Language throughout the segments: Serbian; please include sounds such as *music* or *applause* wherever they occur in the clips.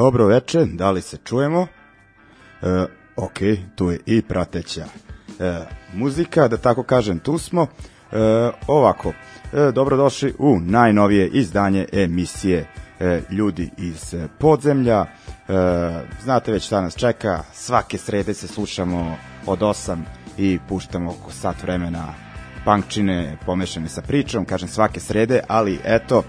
Dobro veče, da li se čujemo? E, ok, tu je i prateća e, muzika, da tako kažem, tu smo. E, ovako, e, dobrodošli u najnovije izdanje emisije e, Ljudi iz podzemlja. E, znate već šta nas čeka, svake srede se slušamo od 8 i puštamo oko sat vremena punkčine pomešane sa pričom, kažem svake srede, ali eto,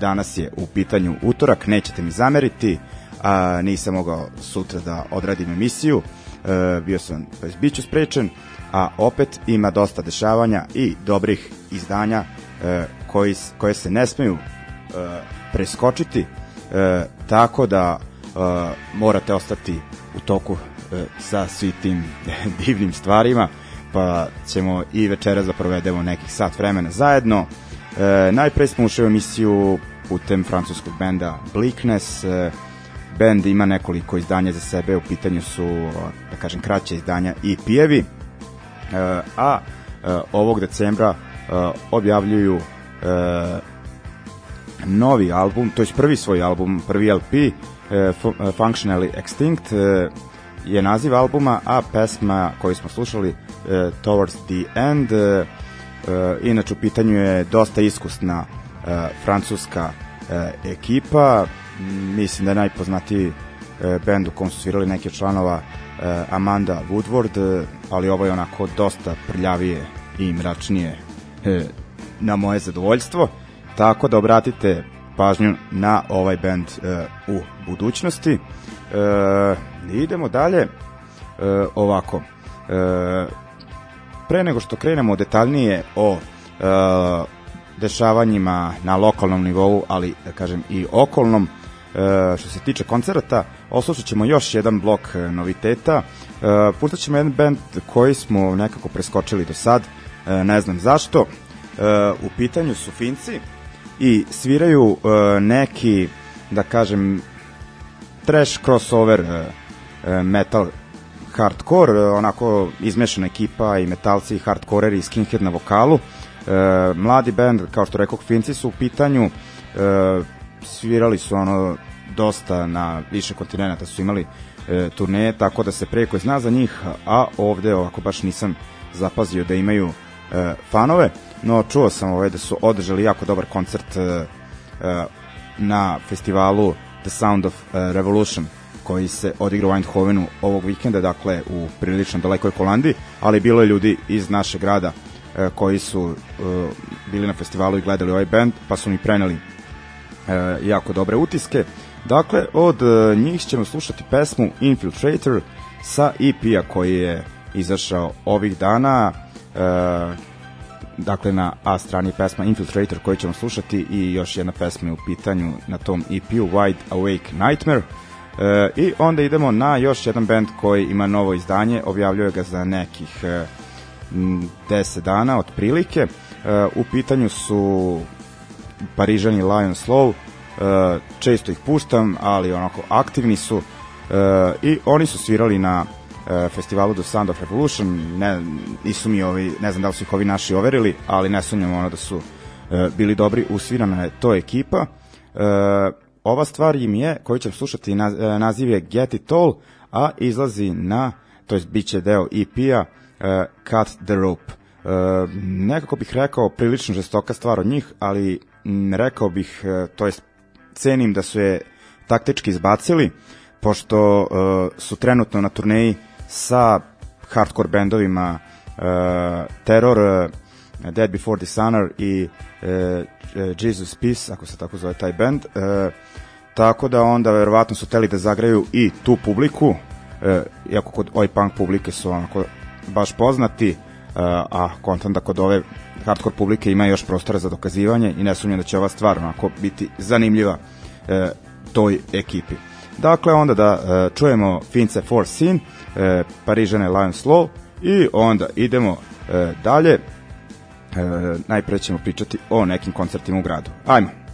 danas je u pitanju utorak, nećete mi zameriti, a nisam mogao sutra da odradim emisiju, e, bio sam, to bit ću sprečen, a opet ima dosta dešavanja i dobrih izdanja e, koji, koje se ne smeju e, preskočiti, e, tako da e, morate ostati u toku e, sa svi tim *laughs* divnim stvarima, pa ćemo i večeras da provedemo nekih sat vremena zajedno. E, najpre smo ušli u emisiju putem francuskog benda Bleakness. E, bend ima nekoliko izdanja za sebe, u pitanju su, da kažem, kraće izdanja i pijevi. E, a e, ovog decembra e, objavljuju e, novi album, to je prvi svoj album, prvi LP, e, Functionally Extinct, e, je naziv albuma, a pesma koju smo slušali uh, Towards the End. Uh, inače u pitanju je dosta iskusna uh, francuska uh, ekipa. Mislim da je najpoznatiji band u kom su svirali neke članova Amanda Woodward, ali ovo je onako dosta prljavije i mračnije na moje zadovoljstvo. Tako da obratite pažnju na ovaj band uh, u budućnosti. Idemo dalje ovako. Pre nego što krenemo detaljnije o uh, dešavanjima na lokalnom nivou, ali da kažem i okolnom, uh, što se tiče koncerata, oslušat ćemo još jedan blok noviteta. Uh, pustat ćemo jedan band koji smo nekako preskočili do sad, uh, ne znam zašto. Uh, u pitanju su Finci, i sviraju uh, neki, da kažem, trash crossover uh, uh, metal hardcore, uh, onako izmešana ekipa i metalci i hardcoreri i skinhead na vokalu. Uh, mladi band, kao što rekao, Finci su u pitanju, uh, svirali su ono dosta na više kontinenta su imali e, turneje, tako da se preko zna za njih, a ovde ovako baš nisam zapazio da imaju e, fanove. No čuo sam ovaj da su održali jako dobar koncert uh, uh, na festivalu The Sound of uh, Revolution koji se odigra u Eindhovenu ovog vikenda, dakle u prilično dalekoj Holandiji, ali bilo je ljudi iz našeg grada uh, koji su uh, bili na festivalu i gledali ovaj band, pa su mi preneli uh, jako dobre utiske. Dakle, od uh, njih ćemo slušati pesmu Infiltrator sa EP-a koji je izašao ovih dana. Uh, dakle na A strani pesma Infiltrator koju ćemo slušati i još jedna pesma je u pitanju na tom EP-u Wide Awake Nightmare e, i onda idemo na još jedan band koji ima novo izdanje, objavljuje ga za nekih e, 10 dana otprilike e, u pitanju su Parižani Lion Slow e, često ih puštam ali onako aktivni su e, i oni su svirali na uh, festivalu The Sound of Revolution, ne, nisu mi ovi, ne znam da li su ih ovi naši overili, ali ne sumnjam ono da su uh, bili dobri, usvirana je to ekipa. Uh, ova stvar im je, koju ćem slušati, naz, naziv je Get It All, a izlazi na, to je bit će deo EP-a, uh, Cut the Rope. Uh, nekako bih rekao prilično žestoka stvar od njih, ali m, rekao bih, uh, to jest cenim da su je taktički izbacili, pošto uh, su trenutno na turneji sa hardcore bendovima uh, Terror, uh, Dead Before Dishonor i uh, Jesus Peace, ako se tako zove taj band. Uh, tako da onda verovatno su teli da zagraju i tu publiku, uh, iako kod oj punk publike su onako baš poznati, uh, a kontam da kod ove hardcore publike ima još prostora za dokazivanje i ne sumnjam da će ova stvar onako biti zanimljiva uh, toj ekipi. Dakle, onda da uh, čujemo Fince for Sin, uh, Parižane Lion Slow i onda idemo uh, dalje. Uh, najpre ćemo pričati o nekim koncertima u gradu. Ajmo.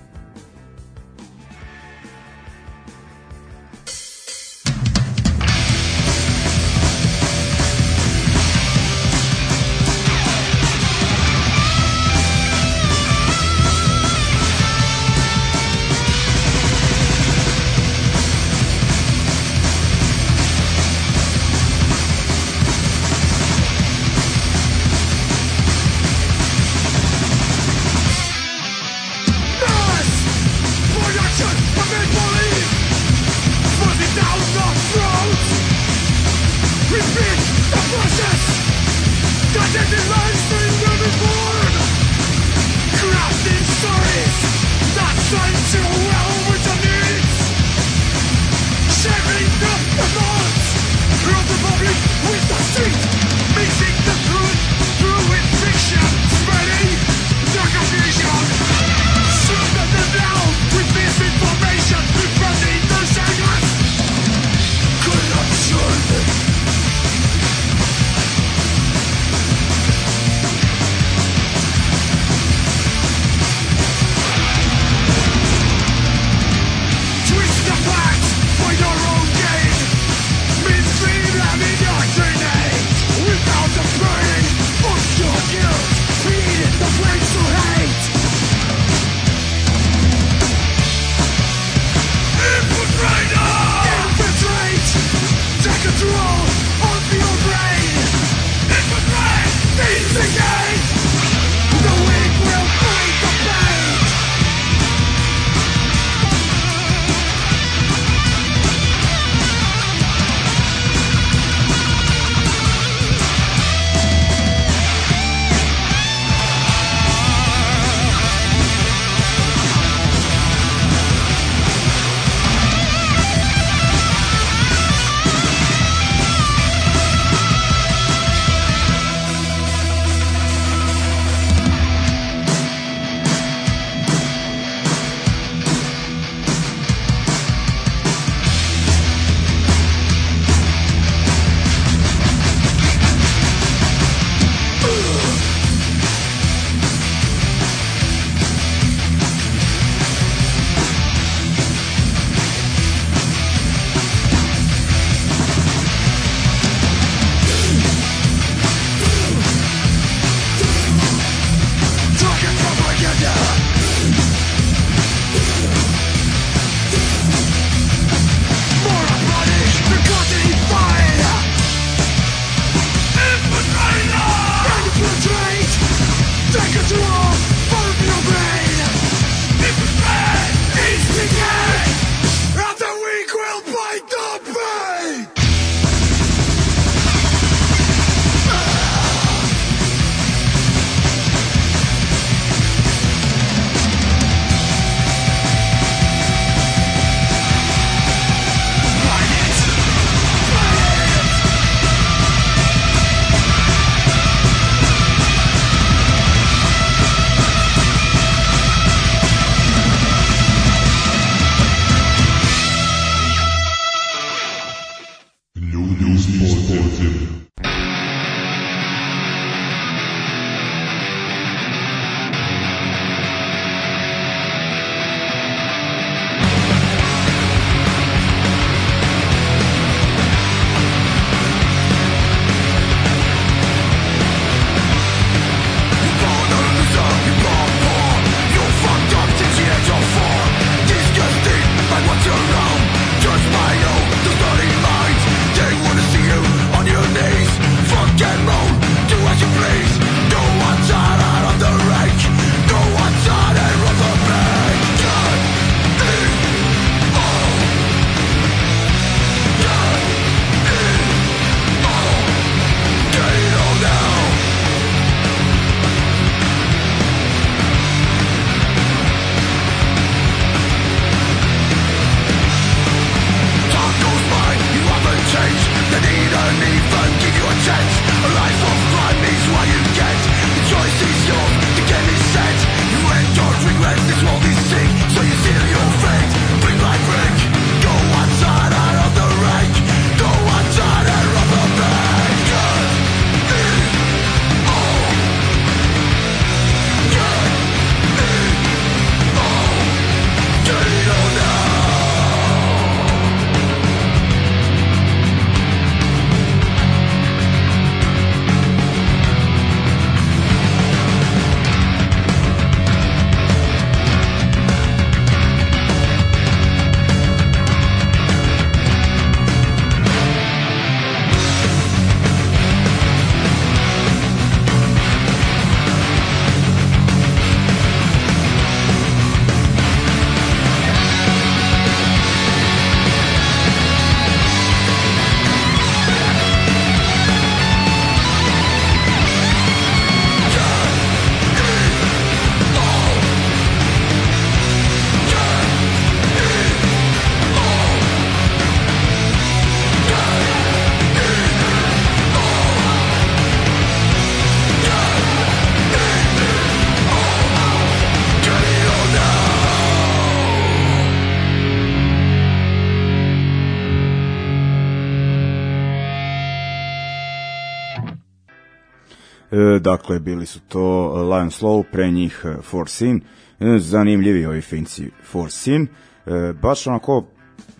Dakle, bili su to Lion Slow, pre njih e, Four Sin, e, zanimljivi ovi finci Four Sin, e, baš onako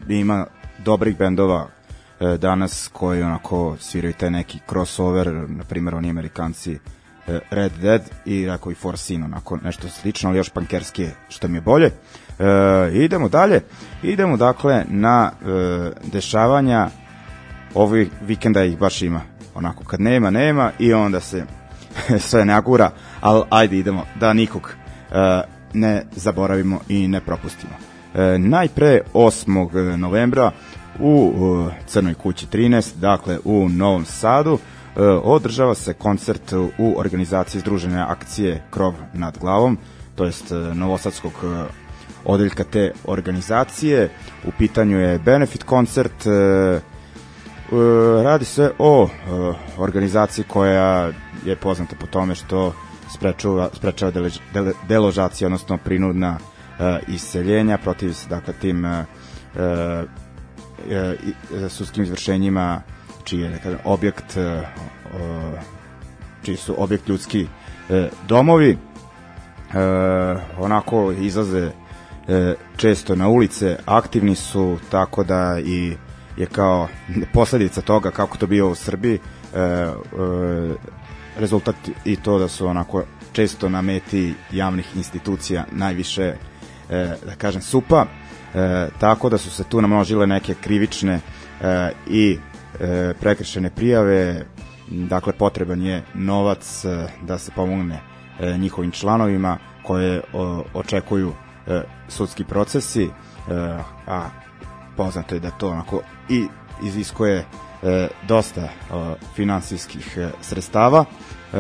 ima dobrih bendova e, danas koji onako sviraju taj neki crossover, na primjer oni amerikanci e, Red Dead i rekao i Four Sin, onako nešto slično, ali još pankerski što mi je bolje. E, idemo dalje, idemo dakle na e, dešavanja. Ovih vikenda ih baš ima. Onako kad nema, nema i onda se *laughs* sve nagura, ali ajde idemo da nikog e, ne zaboravimo i ne propustimo. E, najpre 8. novembra u e, Crnoj kući 13, dakle u Novom Sadu, održava se koncert u organizaciji Združene akcije Krov nad glavom, to jest Novosadskog odeljka te organizacije. U pitanju je benefit koncert, radi se o e, organizaciji koja je poznata po tome što sprečava, sprečava delež, dele, deložacija, odnosno prinudna e, iseljenja protiv dakle, tim sudskim izvršenjima čiji je dakle, objekt čiji su objekt ljudski domovi. Onako izlaze često na ulice aktivni su tako da i je kao posledica toga kako to bio u Srbiji e, e, rezultat i to da su onako često na meti javnih institucija najviše e, da kažem supa e, tako da su se tu namnožile neke krivične e, i e, prekršene prijave. Dakle potreban je novac e, da se pomogne e, njihovim članovima koje o, očekuju e, sudski procesi e, a poznato je da to onako i iziskuje e, dosta e, finansijskih e, sredstava e,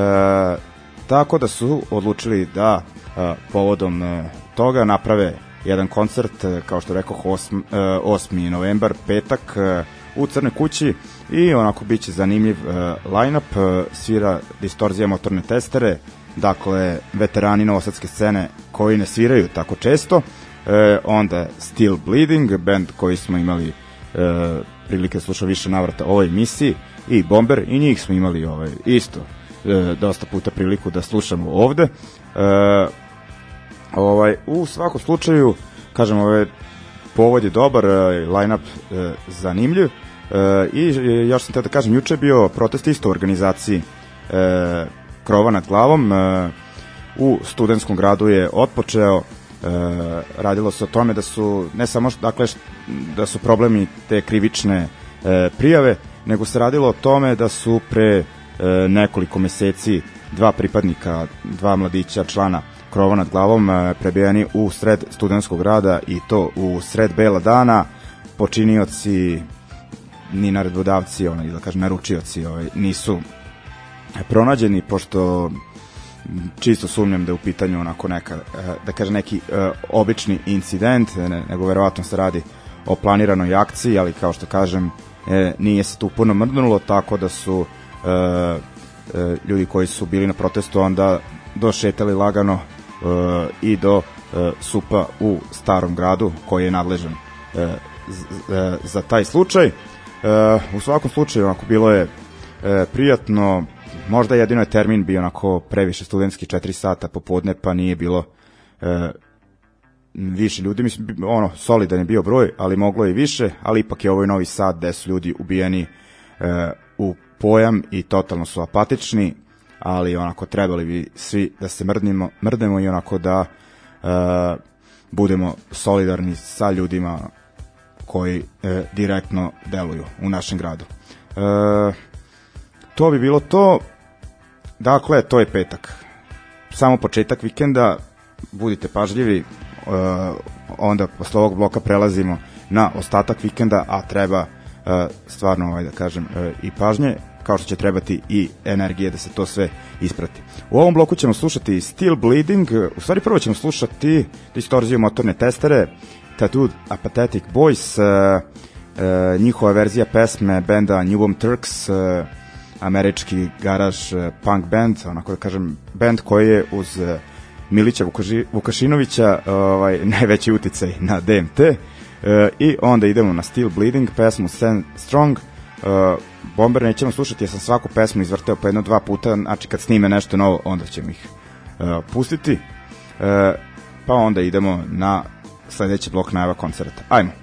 tako da su odlučili da e, povodom e, toga naprave jedan koncert e, kao što rekao 8, e, 8. novembar petak e, u Crnoj kući i onako biće zanimljiv e, line-up e, svira distorzija motorne testere dakle veterani novosadske scene koji ne sviraju tako često e, onda Still Bleeding, band koji smo imali e, prilike slušati više navrata ovoj emisiji i Bomber i njih smo imali ovaj isto e, dosta puta priliku da slušamo ovde. E, ovaj u svakom slučaju kažem ovaj povod je dobar, e, line-up e, zanimljiv. E, I e, još sam teo da kažem, juče je bio protest isto u organizaciji e, Krova nad glavom. E, u studentskom gradu je otpočeo E, radilo se o tome da su ne samo dakle da su problemi te krivične e, prijave, nego se radilo o tome da su pre e, nekoliko meseci dva pripadnika, dva mladića člana krova nad glavom e, prebijeni u sred studentskog rada i to u sred bela dana. Počinioci ni naredbodavci, onaj, da kažem, naručioci ovaj, nisu pronađeni, pošto čisto sumnjam da je u pitanju onako neka, eh, da kaže neki uh, obični incident, ne, nego verovatno se radi o planiranoj akciji, ali kao što kažem, e, nije se tu puno mrdnulo, tako da su e, e, ljudi koji su bili na protestu onda došetali lagano e, i do e, supa u starom gradu koji je nadležan e, e, za taj slučaj. E, u svakom slučaju, onako, bilo je e, prijatno, možda jedino je termin bio onako previše studentski 4 sata popodne, pa nije bilo e, više ljudi, mislim, ono, solidan je bio broj, ali moglo i više, ali ipak je ovaj novi sad gde su ljudi ubijeni e, u pojam i totalno su apatični, ali onako trebali bi svi da se mrdnimo, mrdnemo i onako da e, budemo solidarni sa ljudima koji e, direktno deluju u našem gradu. E, to bi bilo to. Dakle, to je petak. Samo početak vikenda, budite pažljivi, uh, onda posle ovog bloka prelazimo na ostatak vikenda, a treba uh, stvarno, ovaj, da kažem, uh, i pažnje, kao što će trebati i energije da se to sve isprati. U ovom bloku ćemo slušati Still Bleeding, u stvari prvo ćemo slušati distorziju motorne testere, Tattooed Apathetic Boys, uh, njihova verzija pesme benda New Bomb Turks, američki garaž uh, punk band, onako da kažem, band koji je uz uh, Milića Vukašinovića ovaj, *laughs* najveći uticaj na DMT uh, i onda idemo na Still Bleeding, pesmu Stand Strong, Uh, Bomber nećemo slušati, ja sam svaku pesmu izvrteo po jedno dva puta, znači kad snime nešto novo, onda ćemo ih uh, pustiti. Uh, pa onda idemo na sledeći blok najava koncerta. Ajmo.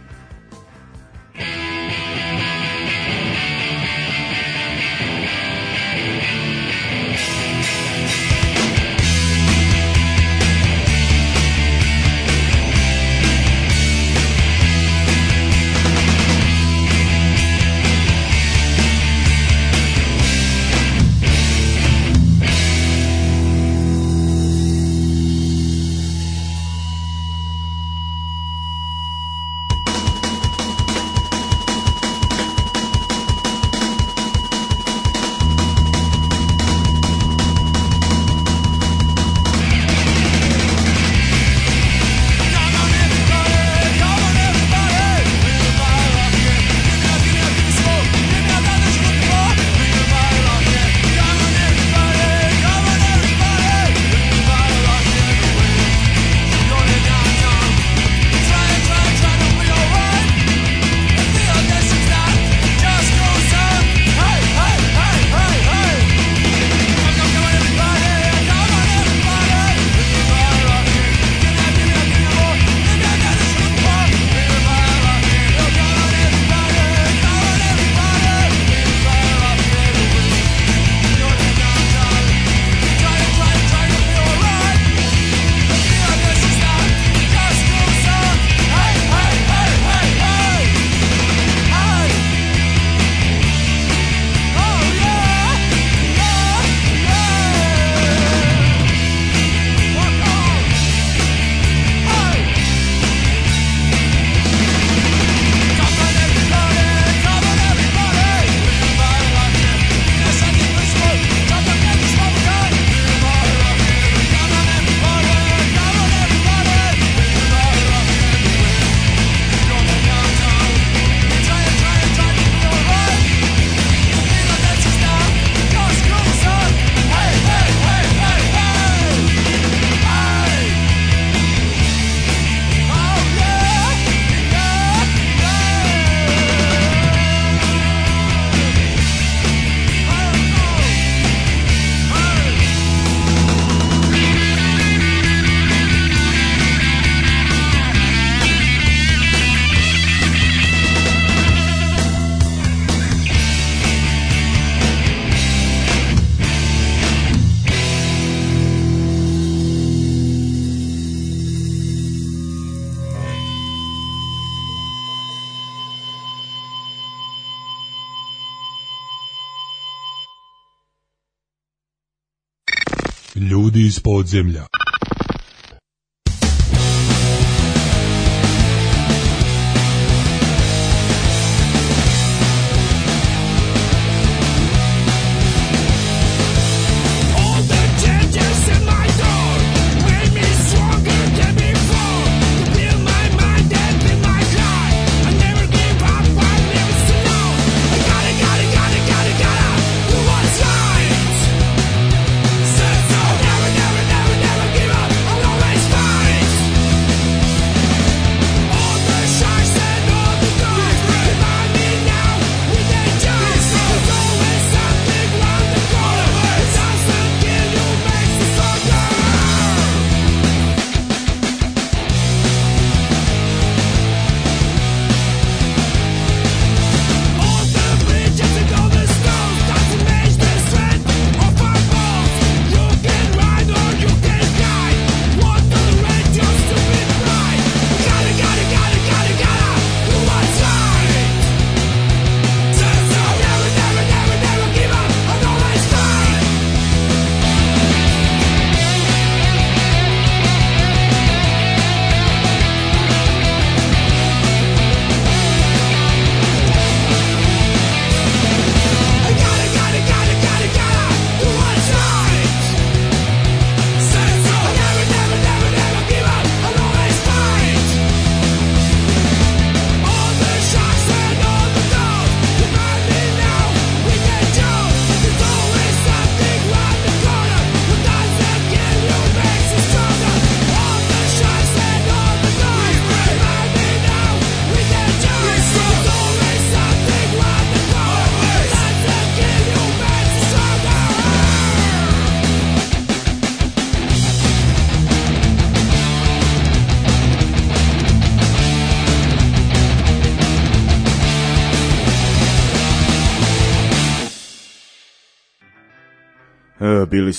Ljudi iz podzemlja.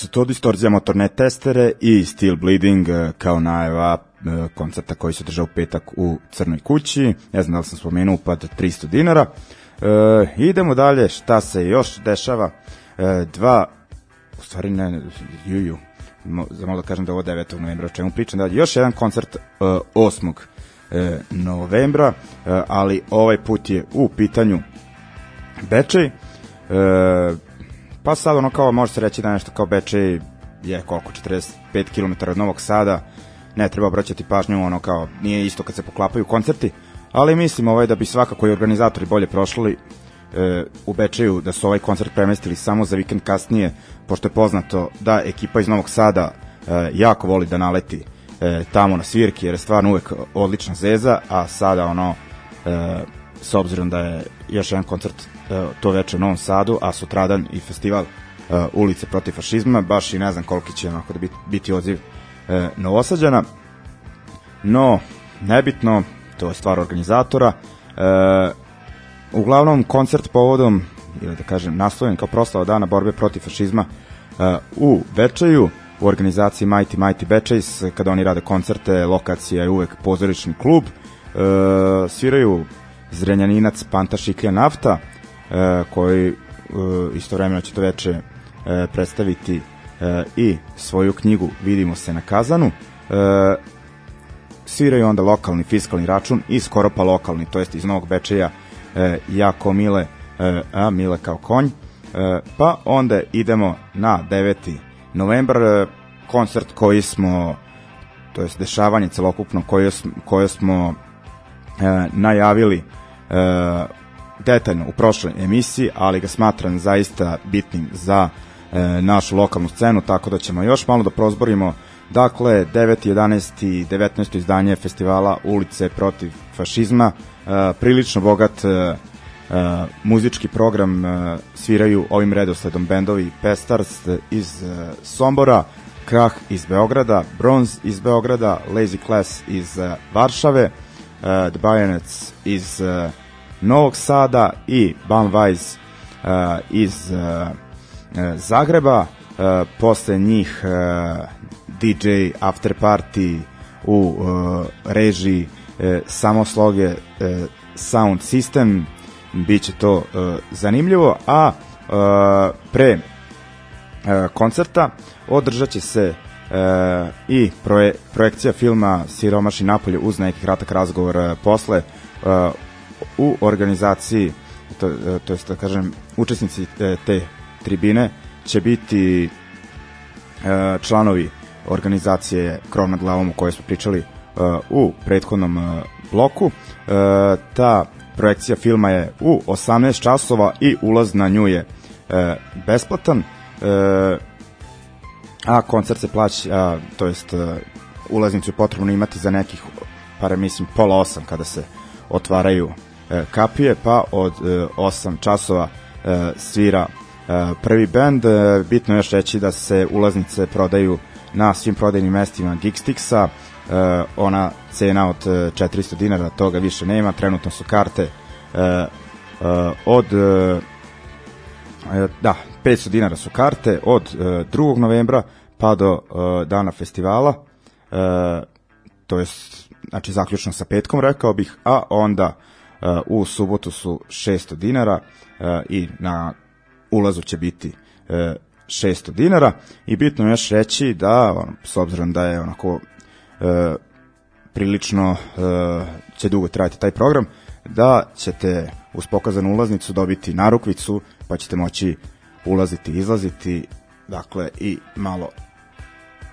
Su to Distorzija motorne testere i Steel Bleeding e, kao najava e, koncerta koji se držao u petak u Crnoj kući. Ne znam da li sam spomenuo upad 300 dinara. E, idemo dalje, šta se još dešava. E, dva, u stvari ne, mo, za malo da kažem da ovo 9. novembra, o čemu pričam dalje. Još jedan koncert e, 8. E, novembra, e, ali ovaj put je u pitanju Bečej. E, pa sad ono kao može se reći da nešto kao Bečej je koliko 45 km od Novog Sada ne treba obraćati pažnju ono kao nije isto kad se poklapaju koncerti ali mislim ovaj da bi svakako i organizatori bolje prošli e, u Bečeju da su ovaj koncert premestili samo za vikend kasnije pošto je poznato da ekipa iz Novog Sada e, jako voli da naleti e, tamo na svirki jer je stvarno uvek odlična zeza a sada ono e, s obzirom da je još jedan koncert to veče u Novom Sadu, a sutradan i festival e, ulice protiv fašizma, baš i ne znam koliki će onako da biti, biti odziv e, Novosađana. No, nebitno, to je stvar organizatora. E, uglavnom, koncert povodom, ili da kažem, nasloven kao proslava dana borbe protiv fašizma e, u Bečeju, u organizaciji Mighty Mighty Bečejs, kada oni rade koncerte, lokacija je uvek pozorišni klub, e, sviraju Zrenjaninac Panta Šiklja Nafta, e, koji e, istovremeno će to veče e, predstaviti e, i svoju knjigu Vidimo se na kazanu. E, sviraju onda lokalni fiskalni račun i skoro pa lokalni, to jest iz Novog Bečeja e, jako Mile, e, a Mile kao konj. E, pa onda idemo na 9. novembar, e, koncert koji smo, to jest dešavanje celokupno koje smo, koje smo e, najavili e, detaljno u prošloj emisiji, ali ga smatram zaista bitnim za e, našu lokalnu scenu, tako da ćemo još malo da prozborimo Dakle, 9. 11. i 19. izdanje festivala Ulice protiv fašizma, e, prilično bogat e, e, muzički program e, sviraju ovim redosledom bendovi Pestars iz e, Sombora, Krah iz Beograda, Bronze iz Beograda, Lazy Class iz e, Varšave, e, The Bayonets iz e, Novog Sada i Bamweiss uh, iz uh, Zagreba. Uh, posle njih DJ After Party u režiji samosloge Sound System. Biće to zanimljivo, a pre koncerta održat će se uh, i proje, projekcija filma Siromaši napolje uz neki kratak razgovor uh, posle uh, u organizaciji to, to jest da kažem učesnici te, te tribine će biti e, članovi organizacije Krov nad glavom o kojoj smo pričali e, u prethodnom e, bloku. Ta projekcija filma je u 18 časova i ulaz na nju je besplatan. A koncert se plaća, to jest ulaznicu je potrebno imati za nekih, pare mislim, pola osam kada se otvaraju kapije, pa od e, 8 časova e, svira e, prvi bend. E, bitno je još reći da se ulaznice prodaju na svim prodajnim mestima Geekstixa, e, ona cena od e, 400 dinara, toga više nema, trenutno su karte e, e, od e, e, da, 500 dinara su karte od e, 2. novembra pa do e, dana festivala e, to je znači zaključno sa petkom rekao bih, a onda e, u subotu su 600 dinara e, i na ulazu će biti e, 600 dinara. I bitno je još reći da s obzirom da je onako e, prilično e, će dugo trajati taj program da ćete uz pokazanu ulaznicu dobiti narukvicu pa ćete moći ulaziti izlaziti dakle i malo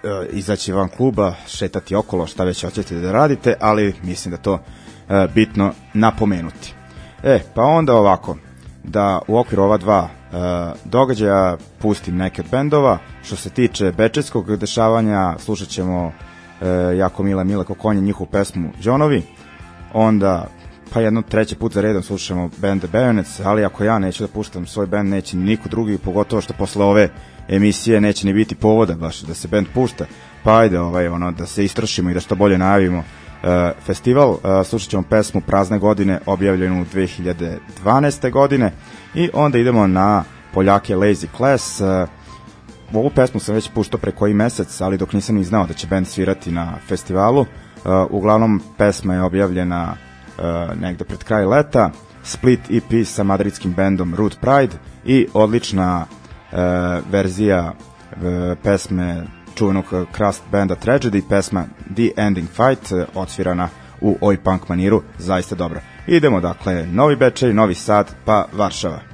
e, izaći van kluba, šetati okolo, šta već hoćete da radite, ali mislim da to e, bitno napomenuti. E, pa onda ovako, da u okviru ova dva e, događaja pustim neke od bendova. Što se tiče bečeskog dešavanja, slušat ćemo e, jako Mila Mila Kokonje, njihovu pesmu Džonovi. Onda, pa jedno treći put za redom slušamo band The Bayonets, ali ako ja neću da puštam svoj band, neće ni niko drugi, pogotovo što posle ove emisije neće ni biti povoda baš da se band pušta. Pa ajde, ovaj, ono, da se istrašimo i da što bolje najavimo e, festival. E, slušat ćemo pesmu Prazne godine, objavljenu 2012. godine i onda idemo na Poljake Lazy Class. E, ovu pesmu sam već puštao pre koji mesec, ali dok nisam ni znao da će band svirati na festivalu. Uglavnom, pesma je objavljena negde pred kraj leta. Split EP sa madridskim bandom Root Pride i odlična verzija pesme čuvenog Crust banda Tragedy, pesma The Ending Fight, uh, odsvirana u oj punk maniru, zaista dobro. Idemo dakle, Novi Bečej, Novi Sad, pa Varšava.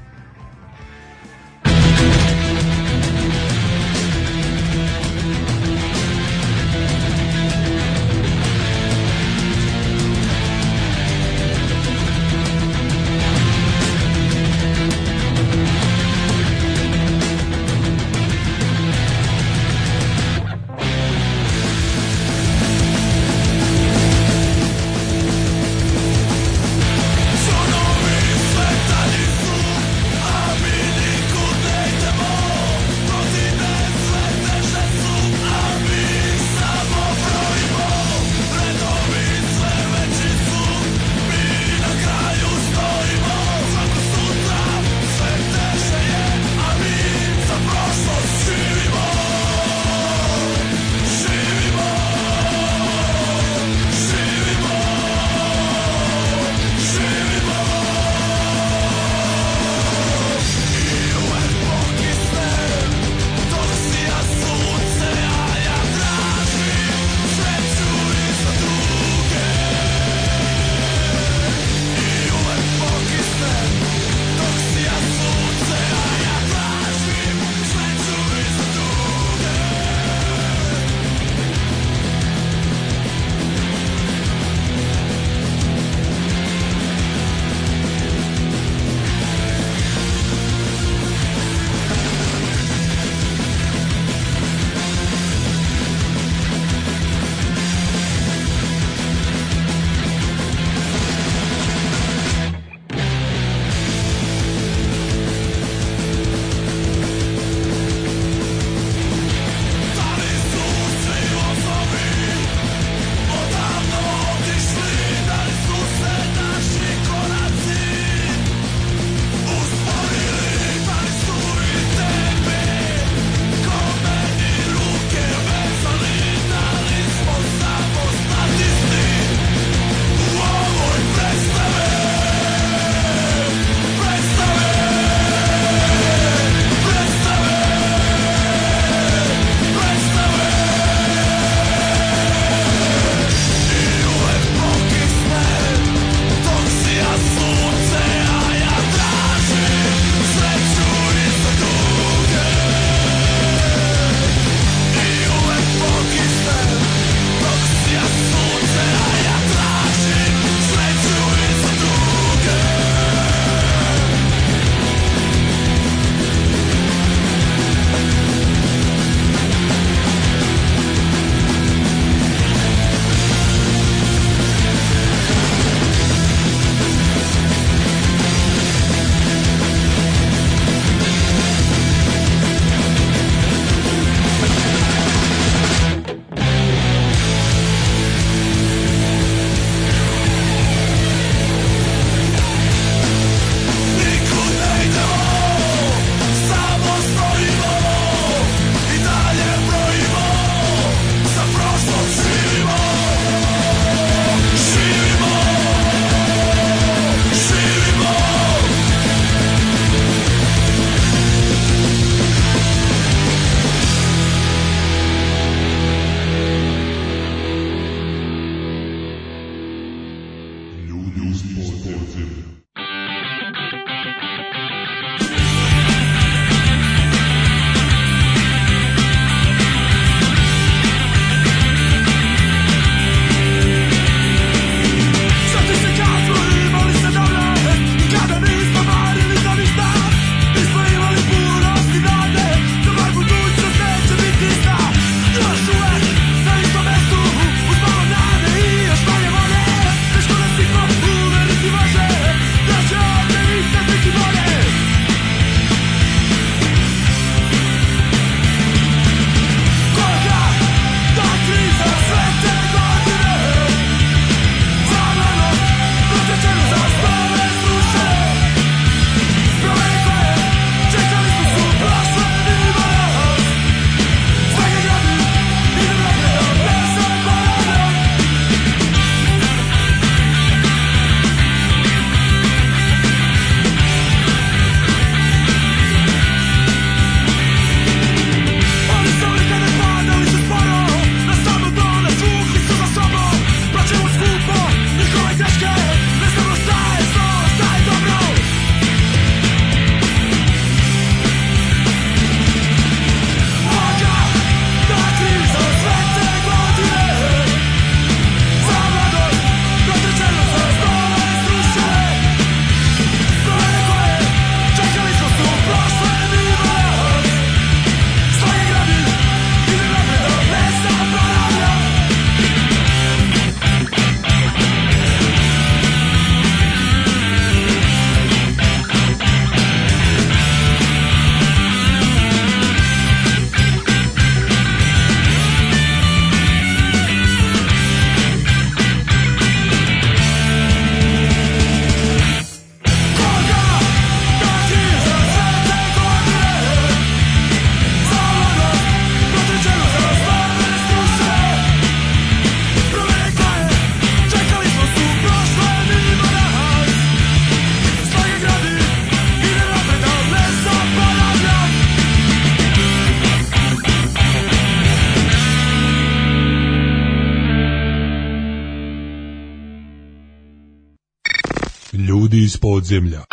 Iz podzemlja.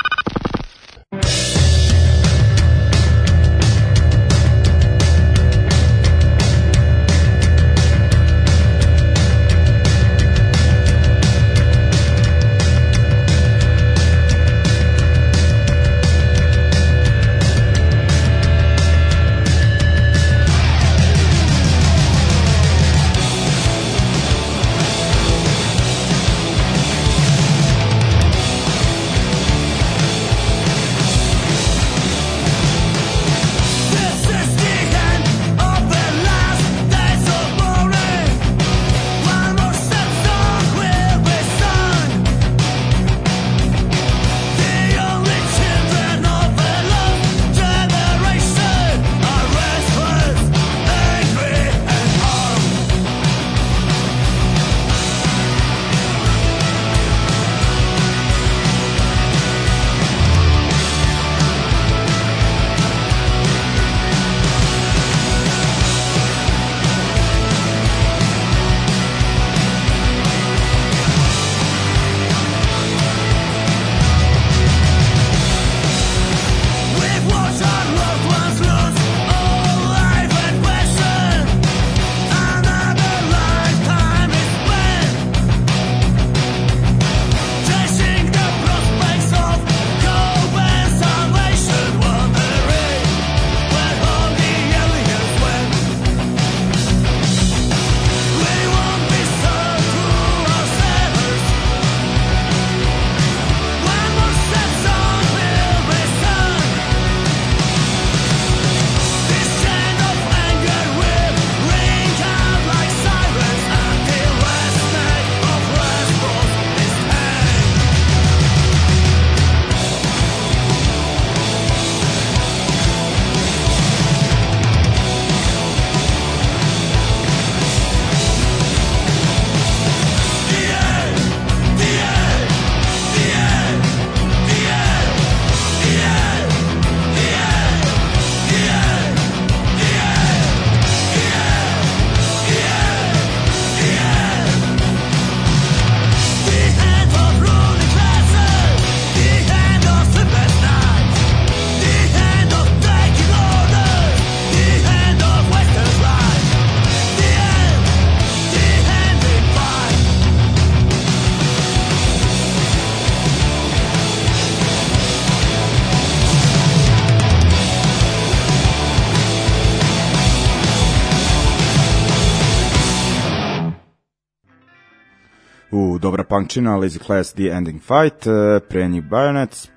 Punkčina, Lazy Class, The Ending Fight, e, pre njih Bayonets,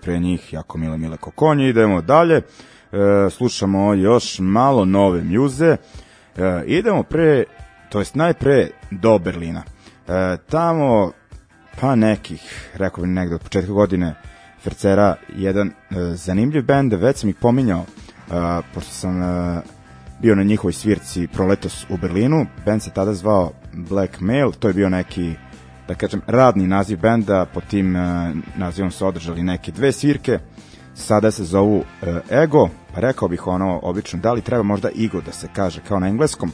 pre njih jako mile mile kokonje, idemo dalje, e, slušamo još malo nove mjuze, e, idemo pre, to jest najpre do Berlina. Tamo, pa nekih, rekao bih negde od početka godine, Fercera jedan zanimljiv bend, već sam ih pominjao, pošto sam bio na njihovoj svirci proletos u Berlinu. Band se tada zvao Black Mail, to je bio neki da kažem, radni naziv benda, po tim uh, nazivom su održali neke dve svirke, sada se zovu uh, Ego, pa rekao bih ono, obično, da li treba možda Igo da se kaže kao na engleskom,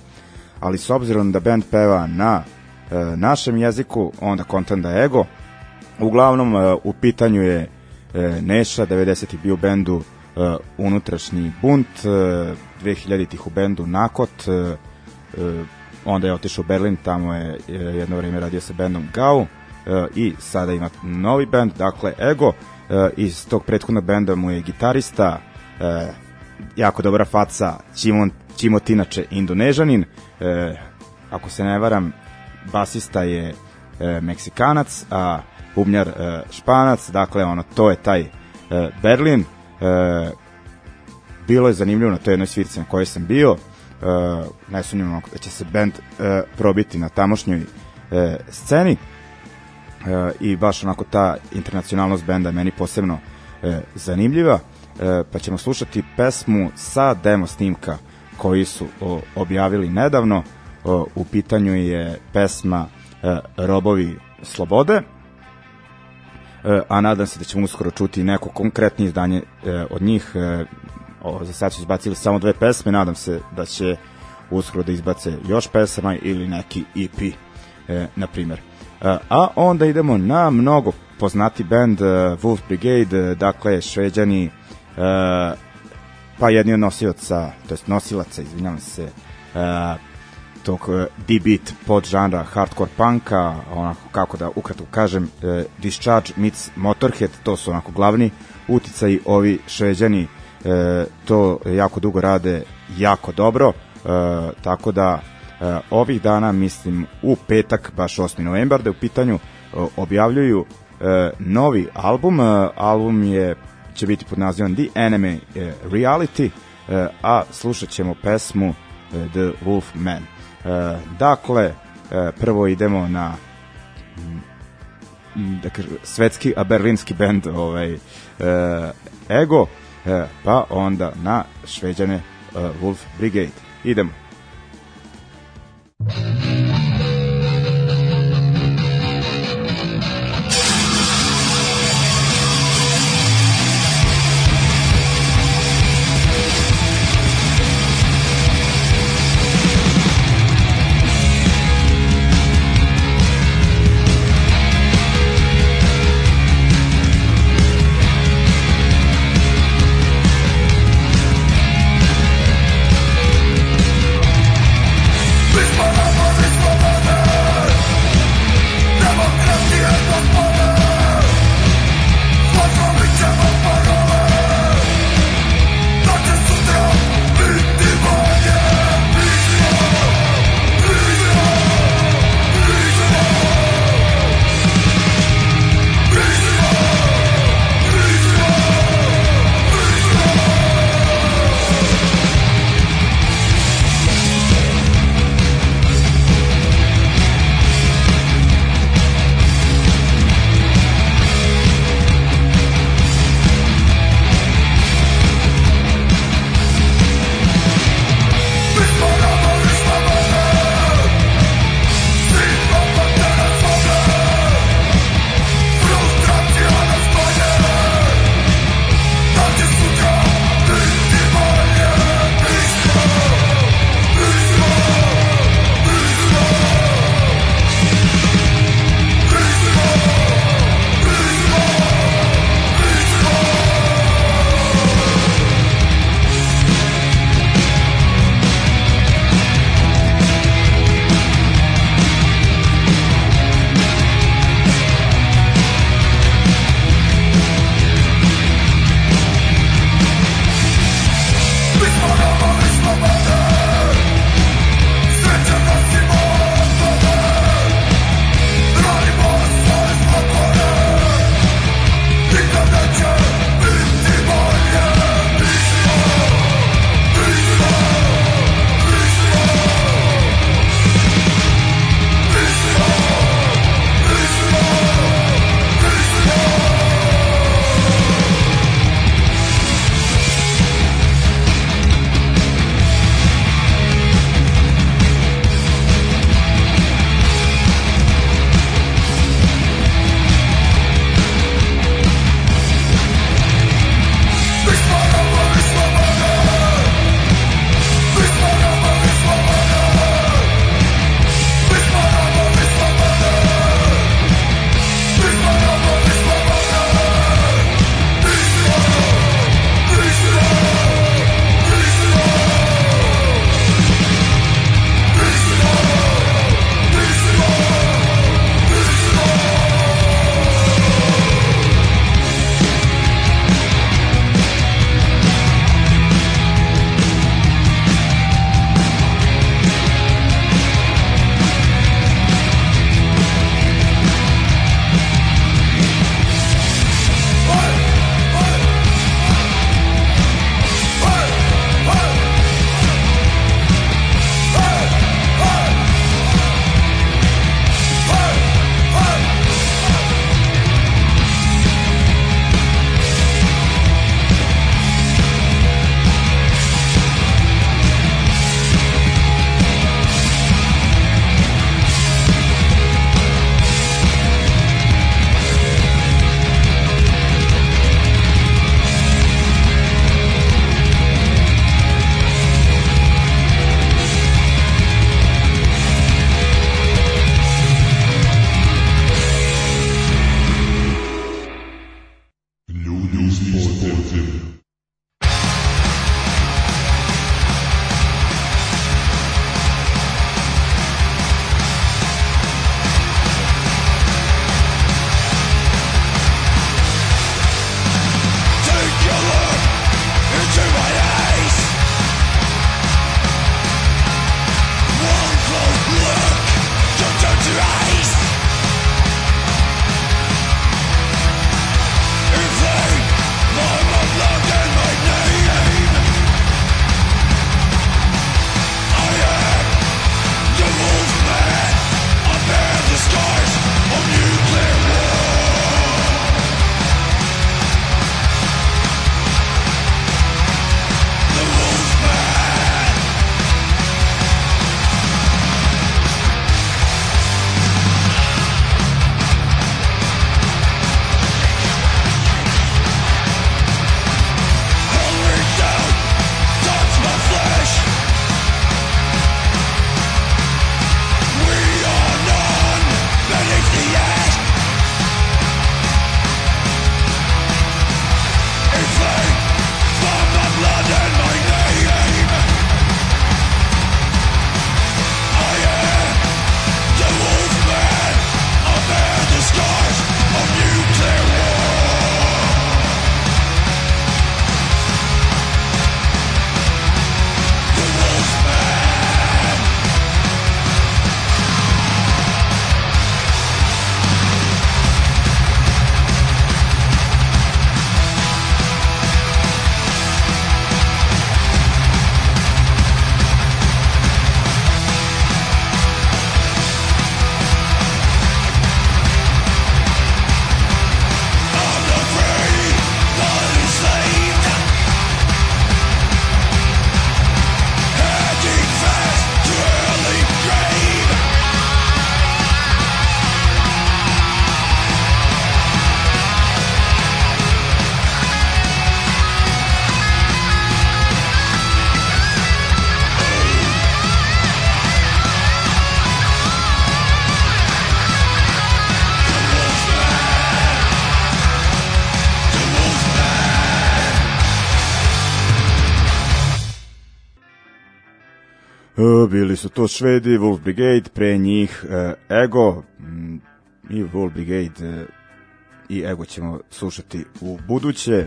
ali s obzirom da band peva na uh, našem jeziku, onda kontent da Ego, uglavnom uh, u pitanju je uh, Neša, 90. bio bendu uh, unutrašnji bunt, uh, 2000-ih u bendu Nakot, uh, uh, onda je otišao u Berlin, tamo je jedno vreme radio sa bendom Gau e, i sada ima novi bend, dakle Ego, e, iz tog prethodnog benda mu je gitarista, jako dobra faca, Čimon, Čimot inače indonežanin, ako se ne varam, basista je Meksikanac, a bubnjar Španac, dakle ono, to je taj Berlin, bilo je zanimljivo na toj jednoj svirci na kojoj sam bio, ne sumnjamo da će se band uh, probiti na tamošnjoj uh, sceni. I baš onako ta internacionalnost benda meni posebno zanimljiva. Pa ćemo slušati pesmu sa demo snimka koji su objavili nedavno. U pitanju je pesma Robovi slobode. A nadam se da ćemo uskoro čuti neko konkretnije izdanje od njih o, za sad su izbacili samo dve pesme, nadam se da će uskoro da izbace još pesama ili neki EP, e, na primjer. E, a onda idemo na mnogo poznati band uh, Wolf Brigade, uh, dakle šveđani uh, pa jedni od nosioca, to jest nosilaca, izvinjavam se, uh, tog D-beat pod žanra hardcore punka, onako kako da ukratko kažem, uh, Discharge meets Motorhead, to su onako glavni uticaji, ovi šveđani uh, to jako dugo rade jako dobro, uh, tako da uh, ovih dana, mislim u petak, baš 8. novembar, da u pitanju uh, objavljuju uh, novi album, uh, album je će biti pod nazivom The Enemy uh, Reality, uh, a slušat ćemo pesmu uh, The Wolf Man. Uh, dakle, uh, prvo idemo na mm, da kažem, svetski, a berlinski band ovaj, uh, Ego, pa onda na šveđane uh, Wolf Brigade. Idemo. To Švedi, Wolf Brigade, pre njih Ego i Wolf Brigade i Ego ćemo slušati u buduće e,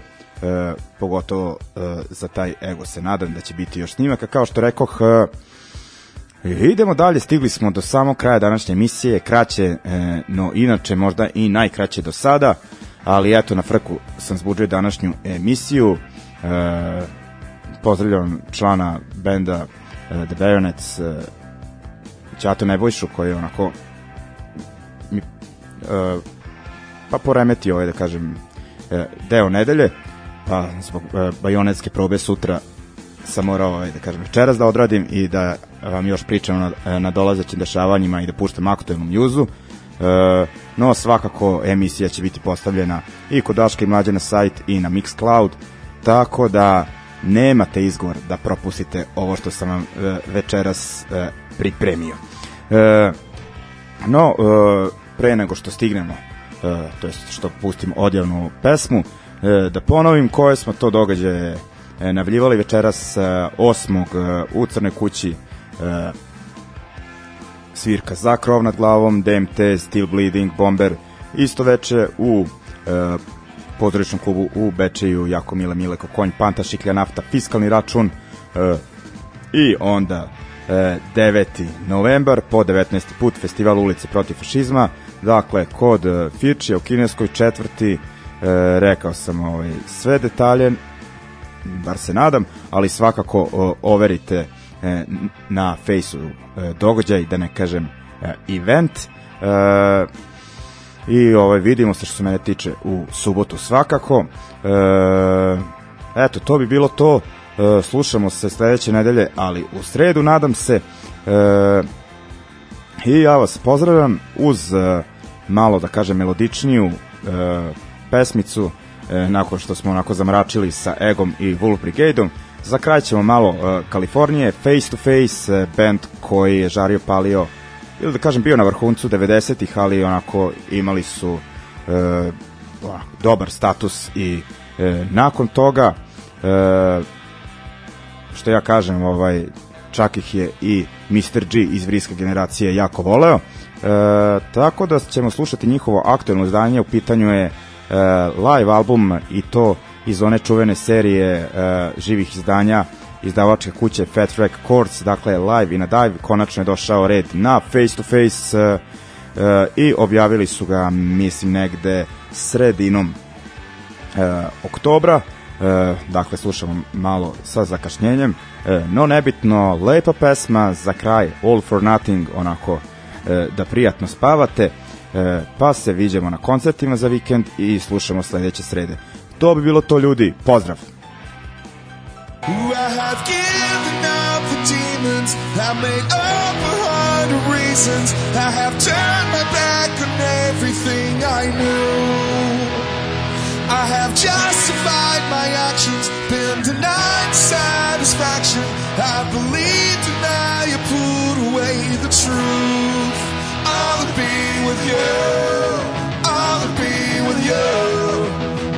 pogotovo e, za taj ego se nadam da će biti još snimaka. Kao što rekoh e, idemo dalje stigli smo do samog kraja današnje emisije kraće e, no inače možda i najkraće do sada ali eto na frku sam zbuđio današnju emisiju. E, pozdravljam člana benda e, The Bayonets e, Ćato Nebojšu koji je onako mi, e, pa poremetio ovaj da kažem deo nedelje pa zbog bajonetske probe sutra sam morao, ovaj, da kažem, večeras da odradim i da vam još pričam na, na dolazećim dešavanjima i da puštam aktuelnu mjuzu. E, no, svakako emisija će biti postavljena i kod Daška i Mlađe na sajt i na Mixcloud, tako da nemate izgovor da propustite ovo što sam vam e, večeras e, pripremio. E, no, e, pre nego što stignemo, to jest što pustim odjavnu pesmu, da ponovim koje smo to događaje navljivali večeras 8. E, u Crnoj kući svirka za krov nad glavom, DMT, Steel Bleeding, Bomber, isto veče u e, pozoričnom klubu u Bečeju, Jako Mile Mileko, Konj, Panta, Šiklja, Nafta, Fiskalni račun e, i onda e, 9. novembar po 19. put festival ulice protiv fašizma, dakle kod Firčija u Kineskoj četvrti e, rekao sam ovaj, sve detalje, bar se nadam, ali svakako o, overite e, na fejsu e, događaj, da ne kažem e, event. E, I ovaj, vidimo se što se mene tiče u subotu svakako. E, eto, to bi bilo to. E, slušamo se sledeće nedelje, ali u sredu nadam se. E, I ja vas pozdravljam uz e, malo, da kažem, melodičniju e, pesmicu e, nakon što smo onako zamračili sa Egom i Wolf Brigadeom. Za kraj ćemo malo e, Kalifornije, Face to Face, e, band koji je žario palio ili da kažem bio na vrhuncu 90-ih, ali onako imali su e, dobar status i e, nakon toga e, što ja kažem ovaj čak ih je i Mr. G iz vriske generacije jako voleo. E, tako da ćemo slušati njihovo aktuelno izdanje, u pitanju je E, live album i to iz one čuvene serije uh, živih izdanja izdavačke kuće Fat Wreck Records, dakle live i na dive, konačno je došao red na face to face i objavili su ga mislim negde sredinom uh, oktobra uh, dakle slušamo malo sa zakašnjenjem uh, no nebitno, lepa pesma za kraj All for Nothing onako uh, da prijatno spavate E, pa se viđemo na koncertima za vikend i slušamo sledeće srede. To bi bilo to ljudi. Pozdrav! I have given up the demons I made up a hundred reasons I have turned my back on everything I knew I have justified my actions Been denied satisfaction I believed and you put away the truth I'll be with you. I'll be with you.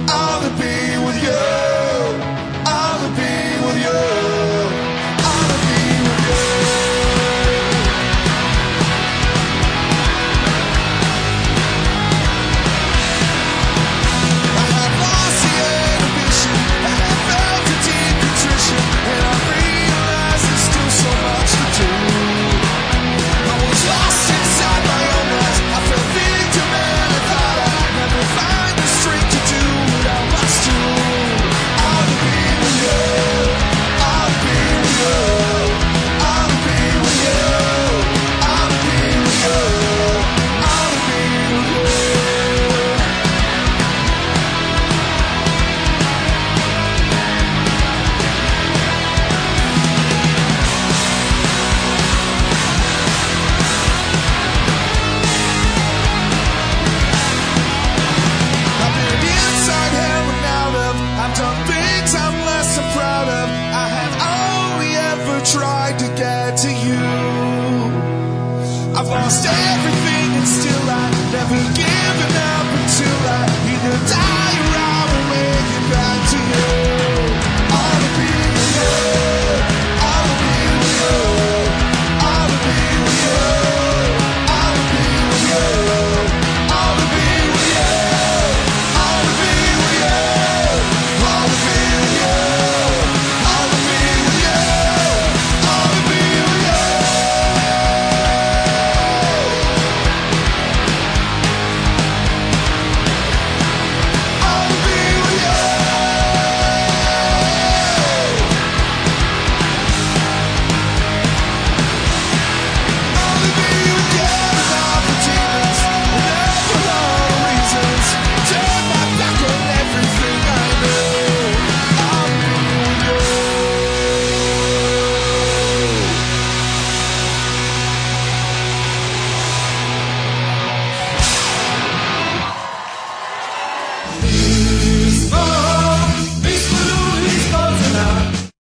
I'll be with you.